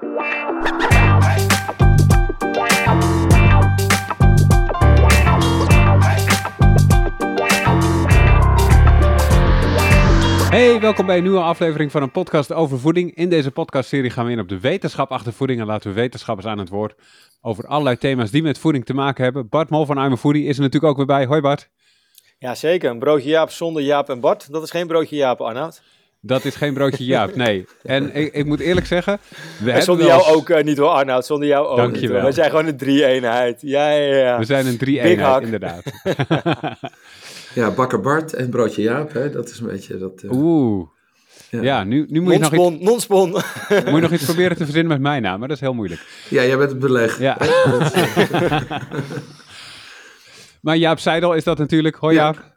Hey, welkom bij een nieuwe aflevering van een podcast over voeding. In deze podcastserie gaan we in op de wetenschap achter voeding en laten we wetenschappers aan het woord over allerlei thema's die met voeding te maken hebben. Bart Mol van I'm Foodie is er natuurlijk ook weer bij. Hoi Bart. Ja, zeker. Een broodje Jaap zonder Jaap en Bart. Dat is geen broodje Jaap, Arnoud. Dat is geen broodje Jaap, nee. En ik, ik moet eerlijk zeggen... We en zonder jou ook uh, niet hoor, Arnoud. Zonder jou ook Dankjewel. niet. We zijn gewoon een drie-eenheid. Ja, ja, ja. We zijn een drie-eenheid, inderdaad. ja, bakker Bart en broodje Jaap, hè? dat is een beetje dat... Uh... Oeh. Ja, ja nu, nu moet je nog iets... Non-spon. Moet je nog iets proberen te verzinnen met mijn naam, maar dat is heel moeilijk. Ja, jij bent het beleg. Ja. maar Jaap Seidel is dat natuurlijk. Hoi Jaap.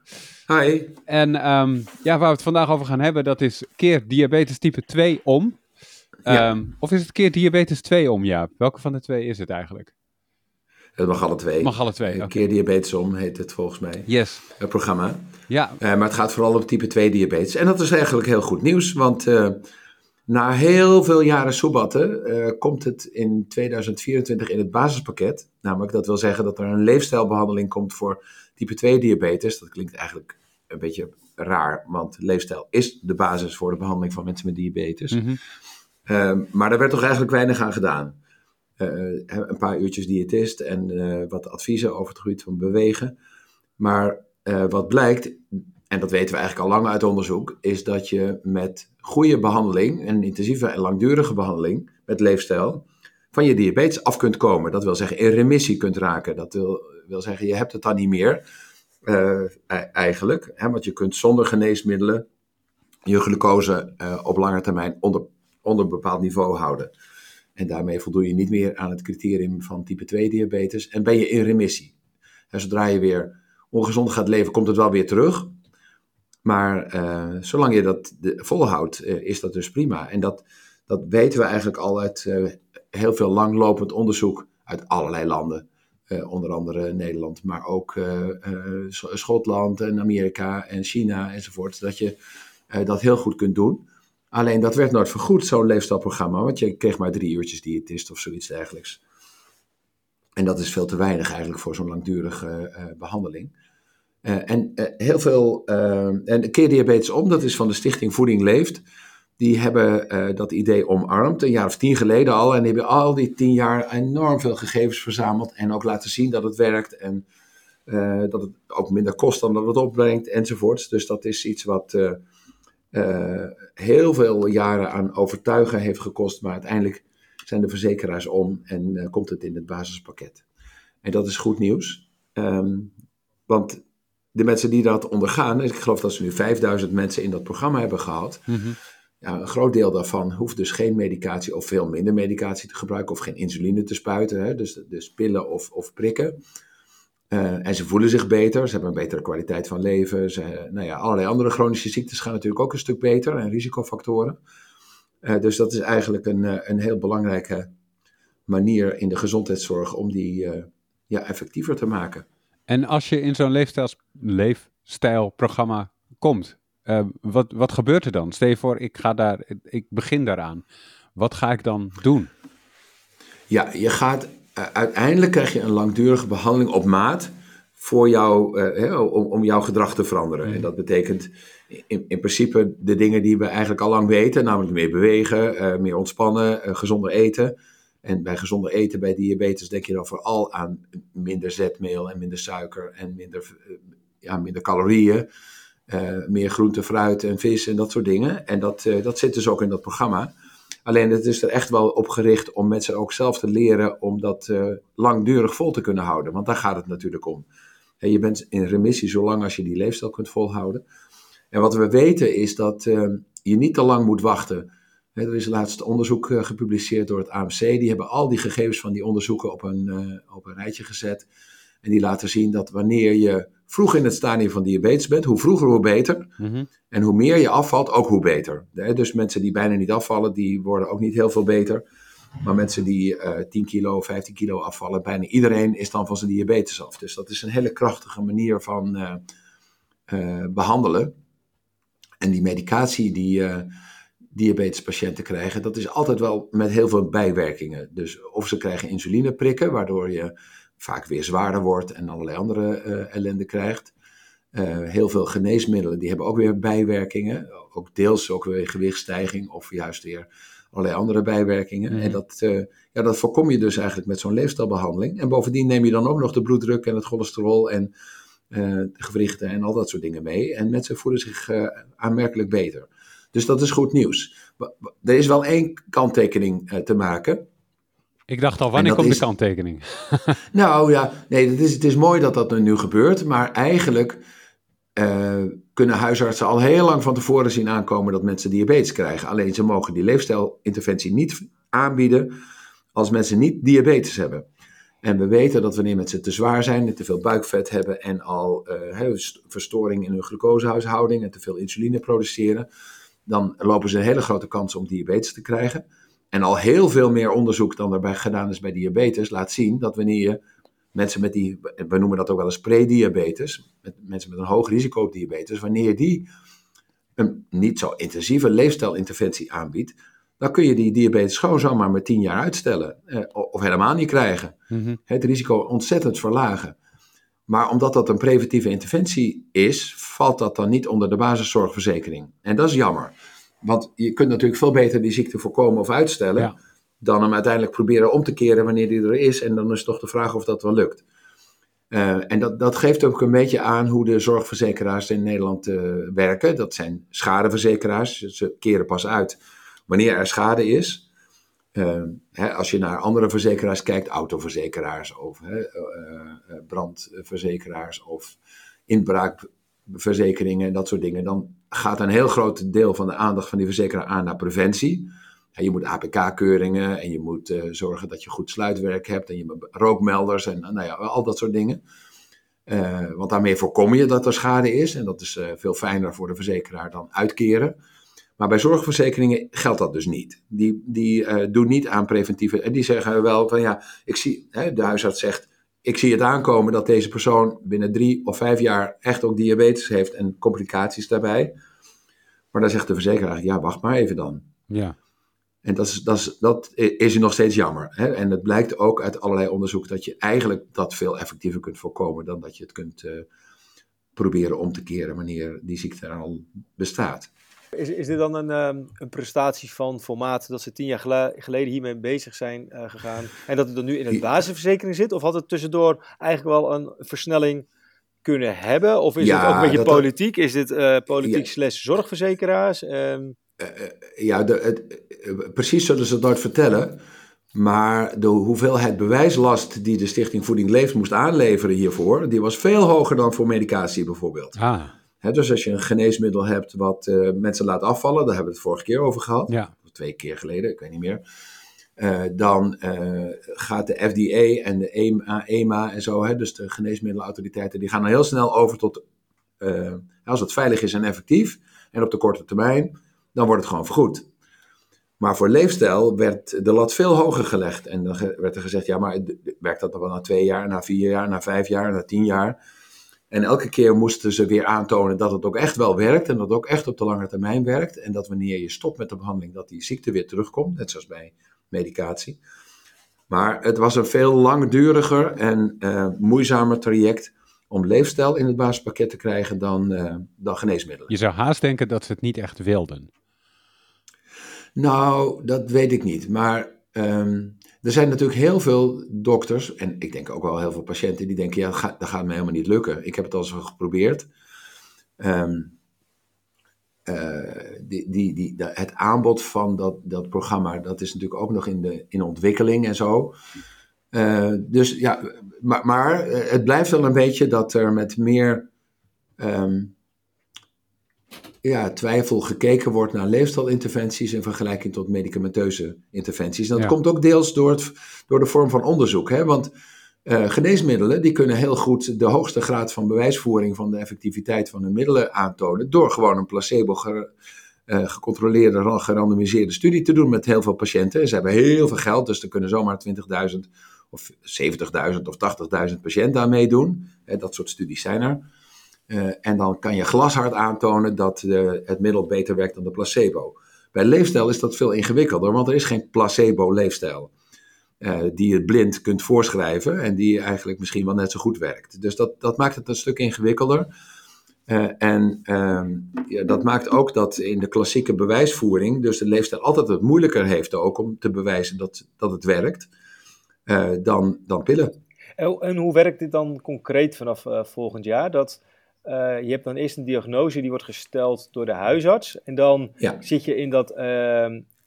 Hi. En um, ja, waar we het vandaag over gaan hebben, dat is keer diabetes type 2 om. Ja. Um, of is het keer diabetes 2 om, Jaap? Welke van de twee is het eigenlijk? Het mag alle twee. Mag alle twee, okay. Keer diabetes om heet het volgens mij. Yes. Het programma. Ja. Uh, maar het gaat vooral om type 2 diabetes. En dat is eigenlijk heel goed nieuws, want uh, na heel veel jaren soebatten uh, komt het in 2024 in het basispakket. Namelijk, dat wil zeggen dat er een leefstijlbehandeling komt voor type 2 diabetes. Dat klinkt eigenlijk een beetje raar, want leefstijl is de basis voor de behandeling van mensen met diabetes. Mm -hmm. uh, maar daar werd toch eigenlijk weinig aan gedaan. Uh, een paar uurtjes diëtist en uh, wat adviezen over het gebied van bewegen. Maar wat blijkt, en dat weten we eigenlijk al lang uit onderzoek, is dat je met goede behandeling, een intensieve en langdurige behandeling met leefstijl, van je diabetes af kunt komen. Dat wil zeggen in remissie kunt raken. Dat wil, wil zeggen, je hebt het dan niet meer. Uh, eigenlijk. Hè, want je kunt zonder geneesmiddelen je glucose uh, op lange termijn onder, onder een bepaald niveau houden. En daarmee voldoe je niet meer aan het criterium van type 2 diabetes en ben je in remissie. En zodra je weer ongezond gaat leven, komt het wel weer terug. Maar uh, zolang je dat volhoudt, is dat dus prima. En dat, dat weten we eigenlijk al uit heel veel langlopend onderzoek uit allerlei landen. Onder andere Nederland, maar ook Schotland en Amerika en China enzovoort. Dat je dat heel goed kunt doen. Alleen dat werd nooit vergoed, zo'n leefstijlprogramma, want je kreeg maar drie uurtjes diëtist of zoiets dergelijks. En dat is veel te weinig eigenlijk voor zo'n langdurige behandeling. En heel veel, en Keer Diabetes Om, dat is van de Stichting Voeding Leeft die hebben uh, dat idee omarmd, een jaar of tien geleden al. En die hebben al die tien jaar enorm veel gegevens verzameld. En ook laten zien dat het werkt. En uh, dat het ook minder kost dan dat het opbrengt, enzovoorts. Dus dat is iets wat uh, heel veel jaren aan overtuigen heeft gekost. Maar uiteindelijk zijn de verzekeraars om en komt het in het basispakket. En dat is goed nieuws. Um, want de mensen die dat ondergaan, ik geloof dat ze nu 5000 mensen in dat programma hebben gehad. Mm -hmm ja, een groot deel daarvan hoeft dus geen medicatie of veel minder medicatie te gebruiken of geen insuline te spuiten, hè, dus, dus pillen of, of prikken. Uh, en ze voelen zich beter, ze hebben een betere kwaliteit van leven. Ze, nou ja, allerlei andere chronische ziektes gaan natuurlijk ook een stuk beter en risicofactoren. Uh, dus dat is eigenlijk een, een heel belangrijke manier in de gezondheidszorg om die uh, ja, effectiever te maken. En als je in zo'n leefstijls, leefstijlprogramma komt, uh, wat, wat gebeurt er dan? Stel je voor, ik, ga daar, ik begin daaraan. Wat ga ik dan doen? Ja, je gaat, uh, uiteindelijk krijg je een langdurige behandeling op maat voor jou, uh, hè, om, om jouw gedrag te veranderen. Mm. En dat betekent in, in principe de dingen die we eigenlijk al lang weten, namelijk meer bewegen, meer ontspannen, gezonder eten. En bij gezonder eten, bij diabetes, denk je dan vooral aan minder zetmeel en minder suiker en minder, ja, minder calorieën. Uh, meer groente, fruit en vis en dat soort dingen. En dat, uh, dat zit dus ook in dat programma. Alleen het is er echt wel op gericht om mensen ook zelf te leren om dat langdurig vol te kunnen houden. Want daar gaat het natuurlijk om. Je bent in remissie zolang als je die leefstijl kunt volhouden. En wat we weten is dat je niet te lang moet wachten. Er is laatst onderzoek gepubliceerd door het AMC. Die hebben al die gegevens van die onderzoeken op een, op een rijtje gezet. En die laten zien dat wanneer je vroeg in het stadium van diabetes bent, hoe vroeger hoe beter. Mm -hmm. En hoe meer je afvalt, ook hoe beter. Dus mensen die bijna niet afvallen, die worden ook niet heel veel beter. Maar mensen die uh, 10 kilo, 15 kilo afvallen, bijna iedereen is dan van zijn diabetes af. Dus dat is een hele krachtige manier van uh, uh, behandelen. En die medicatie, die, diabetespatiënten krijgen, dat is altijd wel met heel veel bijwerkingen. Dus of ze krijgen insulineprikken, waardoor je vaak weer zwaarder wordt en allerlei andere uh, ellende krijgt. Uh, heel veel geneesmiddelen, die hebben ook weer bijwerkingen. Ook deels ook weer gewichtstijging of juist weer allerlei andere bijwerkingen. En dat, uh, ja, dat voorkom je dus eigenlijk met zo'n leefstijlbehandeling. En bovendien neem je dan ook nog de bloeddruk en het cholesterol en de gewrichten en al dat soort dingen mee. En mensen voelen zich aanmerkelijk beter. Dus dat is goed nieuws. Er is wel één kanttekening uh, te maken. Ik dacht al, wanneer komt de kanttekening? nou ja, nee, het is, het is mooi dat dat nu gebeurt. Maar eigenlijk uh, kunnen huisartsen al heel lang van tevoren zien aankomen dat mensen diabetes krijgen. Alleen ze mogen die leefstijlinterventie niet aanbieden als mensen niet diabetes hebben. En we weten dat wanneer mensen te zwaar zijn en te veel buikvet hebben en al uh, verstoring in hun glucosehuishouding en te veel insuline produceren, dan lopen ze een hele grote kans om diabetes te krijgen. En al heel veel meer onderzoek dan erbij gedaan is bij diabetes laat zien dat wanneer je mensen met die, we noemen dat ook wel eens prediabetes, met mensen met een hoog risico op diabetes, wanneer die een niet zo intensieve leefstijlinterventie aanbiedt, dan kun je die diabetes gewoon zomaar met 10 jaar uitstellen. Eh, of helemaal niet krijgen. Mhm. Het risico ontzettend verlagen. Maar omdat dat een preventieve interventie is, valt dat dan niet onder de basiszorgverzekering. En dat is jammer. Want je kunt natuurlijk veel beter die ziekte voorkomen of uitstellen, dan hem uiteindelijk proberen om te keren wanneer die er is. En dan is toch de vraag of dat wel lukt. Uh, en dat, dat geeft ook een beetje aan hoe de zorgverzekeraars in Nederland uh, werken. Dat zijn schadeverzekeraars. Ze keren pas uit wanneer er schade is. Uh, hè, als je naar andere verzekeraars kijkt, autoverzekeraars of hè, uh, brandverzekeraars of inbraakverzekeringen en dat soort dingen, dan gaat een heel groot deel van de aandacht van die verzekeraar aan naar preventie. je moet APK-keuringen en je moet uh, zorgen dat je goed sluitwerk hebt en je rookmelders en nou ja, al dat soort dingen. want daarmee voorkom je dat er schade is en dat is veel fijner voor de verzekeraar dan uitkeren. Maar bij zorgverzekeringen geldt dat dus niet. Die, die uh, doen niet aan preventieve. En die zeggen wel van ja, ik zie, hè, de huisarts zegt, ik zie het aankomen dat deze persoon binnen drie of vijf jaar echt ook diabetes heeft en complicaties daarbij. Maar dan zegt de verzekeraar, ja, wacht maar even dan. Ja. En dat is, dat is, dat is nog steeds jammer. Hè? En het blijkt ook uit allerlei onderzoek dat je eigenlijk dat veel effectiever kunt voorkomen dan dat je het kunt uh, proberen om te keren wanneer die ziekte er al bestaat. Is, is dit dan een, um, een prestatie van formaat dat ze tien jaar geleden hiermee bezig zijn uh, gegaan en dat het er nu in het basisverzekering zit? Of had het tussendoor eigenlijk wel een versnelling kunnen hebben? Of is ja, het ook een beetje politiek? Is dit uh, politiek ja. slash zorgverzekeraars? Um... Uh, ja, de, het, precies zullen ze het nooit vertellen. Maar de hoeveelheid bewijslast die de Stichting Voeding Leeft moest aanleveren hiervoor, die was veel hoger dan voor medicatie bijvoorbeeld. Ah dus als je een geneesmiddel hebt wat uh, mensen laat afvallen, daar hebben we het vorige keer over gehad, ja. of twee keer geleden, ik weet niet meer. Uh, dan uh, gaat de FDA en de EMA, EMA en zo, hè, dus de geneesmiddelenautoriteiten, die gaan dan heel snel over tot, als het veilig is en effectief, en op de korte termijn, dan wordt het gewoon vergoed. Maar voor leefstijl werd de lat veel hoger gelegd. En dan werd er gezegd, ja, maar werkt dat dan wel na twee jaar, na vier jaar, na vijf jaar, na tien jaar? En elke keer moesten ze weer aantonen dat het ook echt wel werkt en dat het ook echt op de lange termijn werkt. En dat wanneer je stopt met de behandeling, dat die ziekte weer terugkomt, net zoals bij medicatie. Maar het was een veel langduriger en uh, moeizamer traject om leefstijl in het basispakket te krijgen dan, uh, dan geneesmiddelen. Je zou haast denken dat ze het niet echt wilden. Nou, dat weet ik niet. Maar um, er zijn natuurlijk heel veel dokters, en ik denk ook wel heel veel patiënten, die denken, ja, dat gaat, me helemaal niet lukken. Ik heb het al eens geprobeerd. Um, uh, die, die, die, het aanbod van dat, dat programma, dat is natuurlijk ook nog in, de, in ontwikkeling en zo. Uh, dus ja, maar, maar het blijft wel een beetje dat er met meer um, ja, twijfel gekeken wordt naar leefstijlinterventies in vergelijking tot medicamenteuze interventies. En dat komt ook deels door, het, door de vorm van onderzoek. Hè? Want uh, geneesmiddelen die kunnen heel goed de hoogste graad van bewijsvoering van de effectiviteit van hun middelen aantonen door gewoon een placebo ge, uh, gecontroleerde, gerandomiseerde studie te doen met heel veel patiënten. Ze hebben heel veel geld, dus er kunnen zomaar 20.000 of 70.000 of 80.000 patiënten aan meedoen. Hè, dat soort studies zijn er. Uh, en dan kan je glashard aantonen dat het middel beter werkt dan de placebo. Bij leefstijl is dat veel ingewikkelder, want er is geen placebo-leefstijl. Uh, die je blind kunt voorschrijven en die eigenlijk misschien wel net zo goed werkt. Dus dat, dat maakt het een stuk ingewikkelder. Uh, en uh, ja, dat maakt ook dat in de klassieke bewijsvoering, dus de leefstijl altijd het moeilijker heeft ook om te bewijzen dat, dat het werkt, dan, dan pillen. En, en, hoe werkt dit dan concreet vanaf volgend jaar? Dat uh, je hebt dan eerst een diagnose die wordt gesteld door de huisarts. En dan ja. zit je in dat, uh,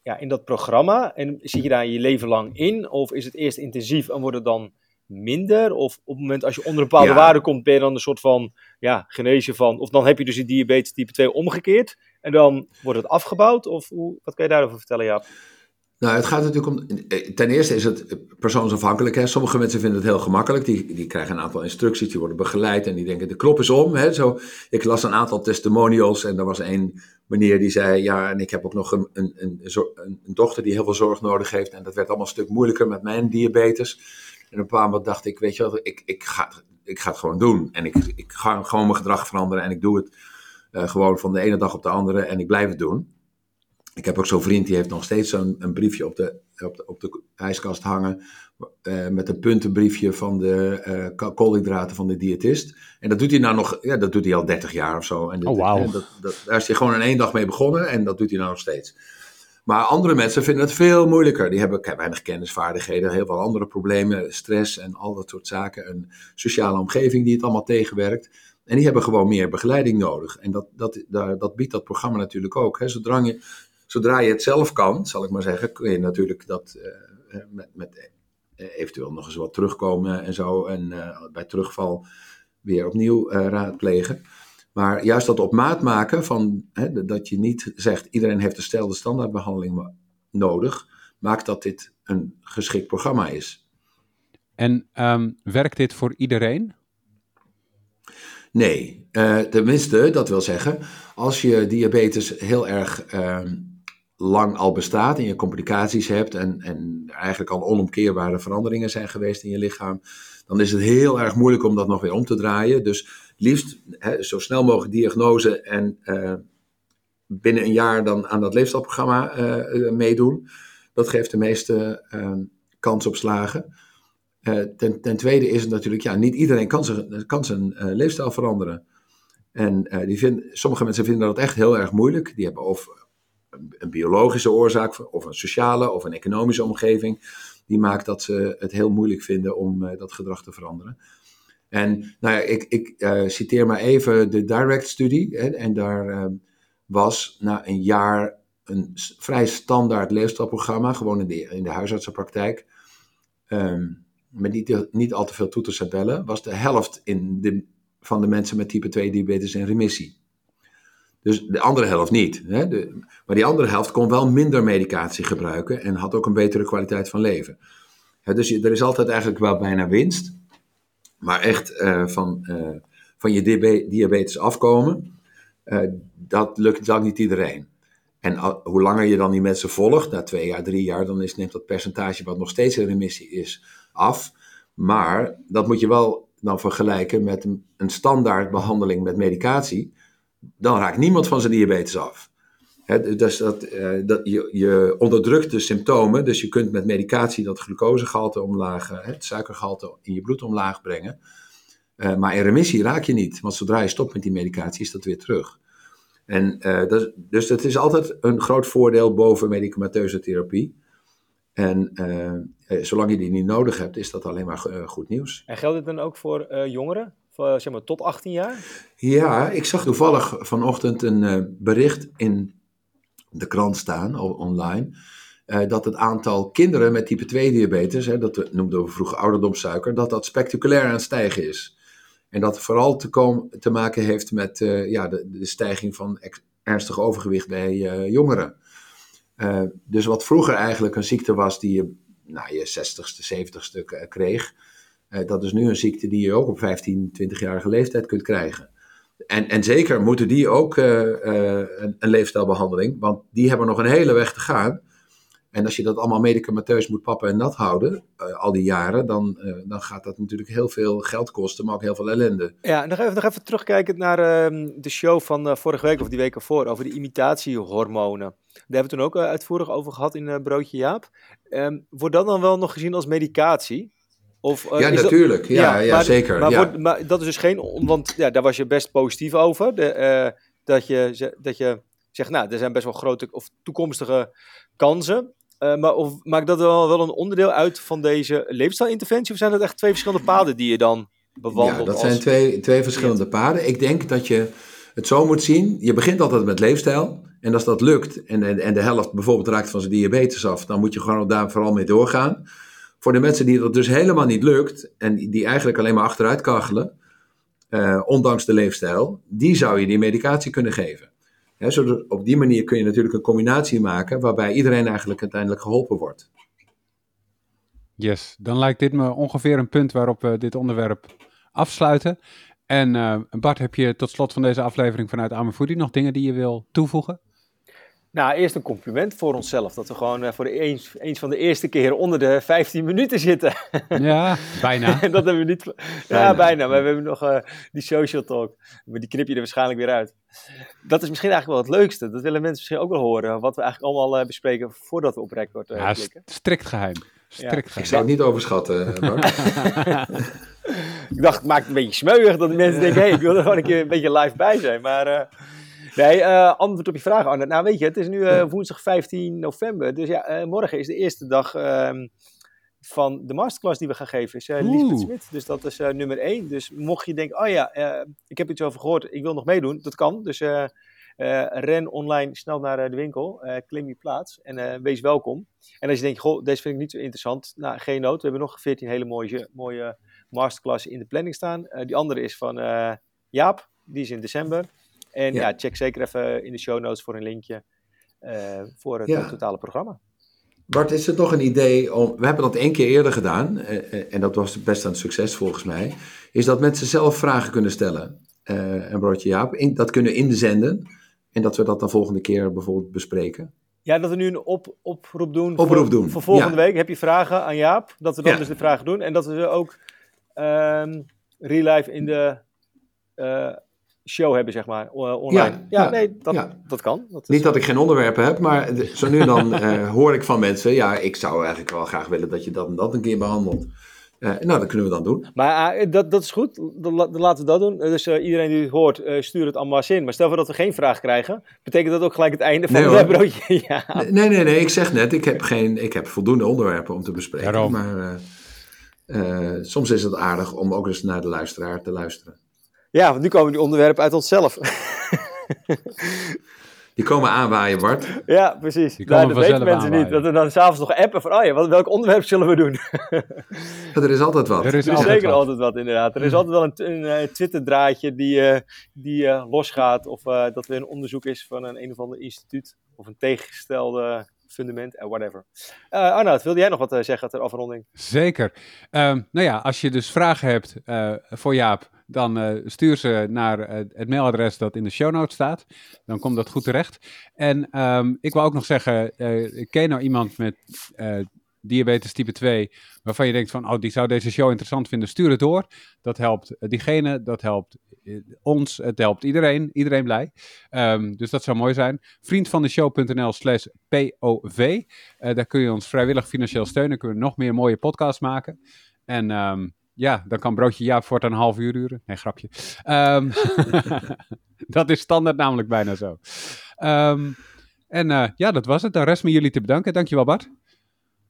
ja, in dat programma. En zit je daar je leven lang in? Of is het eerst intensief en wordt het dan minder? Of op het moment als je onder een bepaalde ja. waarde komt, ben je dan een soort van ja, genezen van. Of dan heb je dus die diabetes type 2 omgekeerd. En dan wordt het afgebouwd? Of hoe, wat kan je daarover vertellen, Jaap? Nou, het gaat natuurlijk om. Ten eerste is het persoonsafhankelijk. Hè. Sommige mensen vinden het heel gemakkelijk. Die, die krijgen een aantal instructies, die worden begeleid en die denken: de knop is om. Hè. Zo, ik las een aantal testimonials en er was een meneer die zei: Ja, en ik heb ook nog een, een, een, een, dochter die heel veel zorg nodig heeft. En dat werd allemaal een stuk moeilijker met mijn diabetes. En op een bepaald moment dacht ik: Weet je wat, ik, ik, ga, ik ga het gewoon doen. En ik, ik ga gewoon mijn gedrag veranderen en ik doe het uh, gewoon van de ene dag op de andere en ik blijf het doen. Ik heb ook zo'n vriend die heeft nog steeds zo'n een briefje op de, op de, op de ijskast hangen. Uh, met een puntenbriefje van de uh, koolhydraten van de diëtist. En dat doet hij nou nog, ja, dat doet hij al 30 jaar of zo. En oh, wow. dat, dat, daar is hij gewoon in één dag mee begonnen en dat doet hij nou nog steeds. Maar andere mensen vinden het veel moeilijker. Die hebben weinig kennisvaardigheden, heel veel andere problemen, stress en al dat soort zaken. Een sociale omgeving die het allemaal tegenwerkt. En die hebben gewoon meer begeleiding nodig. En dat, dat, dat, biedt dat programma natuurlijk ook. Hè. Zodra je Zodra je het zelf kan, zal ik maar zeggen, kun je natuurlijk dat uh, met, met uh, eventueel nog eens wat terugkomen en zo. En uh, bij terugval weer opnieuw raadplegen. Maar juist dat op maat maken van hè, dat je niet zegt iedereen heeft dezelfde standaardbehandeling nodig, maakt dat dit een geschikt programma is. En um, werkt dit voor iedereen? Nee, tenminste, dat wil zeggen, als je diabetes heel erg uh, lang al bestaat en je complicaties hebt en, en eigenlijk al onomkeerbare veranderingen zijn geweest in je lichaam, dan is het heel erg moeilijk om dat nog weer om te draaien. Dus liefst hè, zo snel mogelijk diagnose en uh, binnen een jaar dan aan dat leefstijlprogramma uh, meedoen. Dat geeft de meeste kans op slagen. Ten, ten, tweede is het natuurlijk, ja, niet iedereen kan zijn, leefstijl veranderen. En die vind, sommige mensen vinden dat echt heel erg moeilijk. Die hebben over, een biologische oorzaak, of een sociale of een economische omgeving, die maakt dat ze het heel moeilijk vinden om uh, dat gedrag te veranderen. En nou ja, ik, ik uh, citeer maar even de Direct-studie. En daar uh, was na een jaar een vrij standaard leefstijlprogramma, gewoon in de, in de huisartsenpraktijk, um, met niet, niet al te veel toeters en bellen, was de helft in de, van de mensen met type 2 diabetes in remissie. Dus de andere helft niet. Hè? De, maar die andere helft kon wel minder medicatie gebruiken en had ook een betere kwaliteit van leven. dus je, er is altijd eigenlijk wel bijna winst. Maar echt uh, van, uh, van je diabetes afkomen, uh, dat lukt dan niet iedereen. En hoe langer je dan die mensen volgt, na twee jaar, drie jaar, dan is, neemt dat percentage wat nog steeds in remissie is af. Maar dat moet je wel dan vergelijken met een, een standaard behandeling met medicatie dan raakt niemand van zijn diabetes af. dus dat, uh, dat je, je, onderdrukt de symptomen, dus je kunt met medicatie dat glucosegehalte omlaag, het suikergehalte in je bloed omlaag brengen. Uh, maar in remissie raak je niet, want zodra je stopt met die medicatie is dat weer terug. En, dat, dus dat is altijd een groot voordeel boven medicamenteuze therapie. En zolang je die niet nodig hebt, is dat alleen maar goed nieuws. En geldt dit dan ook voor jongeren? Zeg maar, tot 18 jaar? Ja, ik zag toevallig vanochtend een uh, bericht in de krant staan, online, uh, dat het aantal kinderen met type 2 diabetes, hè, dat noemden we vroeger ouderdomssuiker, dat dat spectaculair aan het stijgen is. En dat vooral te, komen, te maken heeft met ja, de, stijging van ernstig overgewicht bij jongeren. dus wat vroeger eigenlijk een ziekte was die je nou, je 60ste, 70ste kreeg, dat is nu een ziekte die je ook op 15, 20-jarige leeftijd kunt krijgen. En, en zeker moeten die ook uh, uh, een, een, leefstijlbehandeling, want die hebben nog een hele weg te gaan. En als je dat allemaal medicamenteus moet pappen en nat houden, al die jaren, dan, dan gaat dat natuurlijk heel veel geld kosten, maar ook heel veel ellende. Ja, nog even, nog even terugkijken naar uh, de show van vorige week of die week ervoor, over de imitatiehormonen. Daar hebben we toen ook uitvoerig over gehad in Broodje Jaap. Um, wordt dat dan wel nog gezien als medicatie? Of, ja, natuurlijk. Dat, ja, ja, ja maar, zeker. Maar, ja. Wordt, maar, dat is dus geen, want ja, daar was je best positief over. De, dat, je, dat je zegt, nou, er zijn best wel grote of toekomstige kansen. Uh, maar of, maakt dat wel, wel een onderdeel uit van deze leefstijlinterventie? Of zijn dat echt twee verschillende paden die je dan bewandelt? Ja, dat zijn twee, twee verschillende paden. Ik denk dat je het zo moet zien. Je begint altijd met leefstijl. En als dat lukt en, en, en de helft bijvoorbeeld raakt van zijn diabetes af, dan moet je gewoon daar vooral mee doorgaan. Voor de mensen die dat dus helemaal niet lukt en die eigenlijk alleen maar achteruit kachelen, uh, ondanks de leefstijl, die zou je die medicatie kunnen geven. Zodat op die manier kun je natuurlijk een combinatie maken waarbij iedereen eigenlijk uiteindelijk geholpen wordt. Yes, dan lijkt dit me ongeveer een punt waarop we dit onderwerp afsluiten. En uh, Bart, heb je tot slot van deze aflevering vanuit Amerfoodie nog dingen die je wil toevoegen? Nou, eerst een compliment voor onszelf. Dat we gewoon uh, voor de eens, eens van de eerste keer onder de 15 minuten zitten. Ja, bijna. dat hebben we niet. Ja, bijna. maar we hebben nog uh, die social talk. Maar die knip je er waarschijnlijk weer uit. Dat is misschien eigenlijk wel het leukste. Dat willen mensen misschien ook wel horen. Wat we eigenlijk allemaal uh, bespreken voordat we op record ja, klikken. Strikt geheim. Strikt ja. geheim. Ik zou het niet overschatten, ik dacht, het maakt een beetje smeuig dat de mensen denken: hé, hey, ik wil er gewoon een keer een beetje live bij zijn. Maar. Nee, uh, antwoord op je vraag, Arne. Nou, weet je, het is nu uh, woensdag 15 november. Dus ja, uh, morgen is de eerste dag ehm, van de masterclass die we gaan geven. Is Lisbeth Smit. Dus dat is nummer 1. Dus mocht je denken, oh ja, ik heb iets over gehoord, ik wil nog meedoen. Dat kan. Dus ren online snel naar de winkel, klim je plaats en wees welkom. En als je denkt, goh, deze vind ik niet zo interessant. Nou, geen nood. We hebben nog 14 hele mooie, mooie masterclassen in de planning staan. die andere is van Jaap. Die is in december. En ja. ja. check zeker even in de show notes voor een linkje uh, voor het ja. totale programma. Bart, is er toch een idee om. We hebben dat één keer eerder gedaan, uh, en dat was best een succes volgens mij. Is dat mensen zelf vragen kunnen stellen. Uh, en broodje Jaap, in, dat kunnen inzenden. En dat we dat dan volgende keer bijvoorbeeld bespreken. Ja, dat we nu een op, oproep doen. Oproep voor, doen. Voor volgende ja. week. Heb je vragen aan Jaap? Dat we dan dus de vragen doen. En dat we ze ook um, real life in de show hebben, zeg maar, online. Ja, ja, ja nee, dat, ja. dat kan. Dat Niet dat ik geen onderwerpen heb, maar zo nu en dan uh, hoor ik van mensen, ja, ik zou eigenlijk wel graag willen dat je dat en dat een keer behandelt. Uh, nou, dat kunnen we dan doen. Maar uh, dat, dat is goed, dan, laten we dat doen. Dus iedereen die het hoort, stuur het allemaal in. Maar stel voor dat we geen vraag krijgen, betekent dat ook gelijk het einde van nee, het broodje? ja. Nee, nee, nee, ik zeg net, ik heb, geen, ik heb voldoende onderwerpen om te bespreken. Daarom. Maar soms is het aardig om ook eens naar de luisteraar te luisteren. Ja, want nu komen die onderwerpen uit onszelf. Die komen aanwaaien, Bart. Ja, precies. Die nou, dat weten mensen aanwaaien. niet. Dat we dan s'avonds nog appen van, oh ja, welk onderwerp zullen we doen? ja, er is altijd wat. Er is, er is altijd zeker wat. altijd wat, inderdaad. Er is altijd wel een, een, een Twitter-draadje die, uh, die uh, losgaat. Of uh, dat er een onderzoek is van een een of ander instituut. Of een tegengestelde fundament en whatever. Uh, Arnoud, wilde jij nog wat zeggen ter afronding? Zeker. Um, nou ja, als je dus vragen hebt voor Jaap dan uh, stuur ze naar uh, het mailadres dat in de show notes staat. Dan komt dat goed terecht. En um, ik wil ook nog zeggen, uh, ken je nou iemand met diabetes type 2, waarvan je denkt van, oh, die zou deze show interessant vinden, stuur het door. Dat helpt diegene, dat helpt ons, het helpt iedereen, iedereen blij. Um, dus dat zou mooi zijn. Vriendvandeshow.nl slash POV. daar kun je ons vrijwillig financieel steunen, kunnen we nog meer mooie podcasts maken. En um, ja, dan kan broodje Jaap voor een half uur duren. Nee, grapje. Um, dat is standaard namelijk bijna zo. Um, en uh, ja, dat was het. Dan rest me jullie te bedanken. Dankjewel Bart.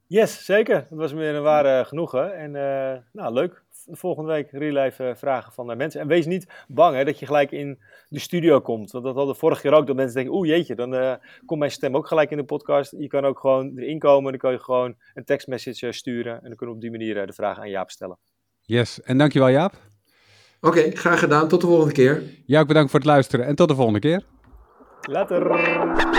Yes, zeker. Het was weer een ware genoegen. En uh, nou, leuk. Volgende week real life uh, vragen van uh, mensen. En wees niet bang hè, dat je gelijk in de studio komt. Want dat hadden vorige keer ook. Dat mensen denken, oeh jeetje, dan komt mijn stem ook gelijk in de podcast. Je kan ook gewoon erin komen. Dan kan je gewoon een tekstmessage sturen. En dan kunnen we op die manier de vragen aan Jaap stellen. Yes, en dankjewel Jaap. Oké, okay, graag gedaan. Tot de volgende keer. Jou ook bedankt voor het luisteren en tot de volgende keer. Later.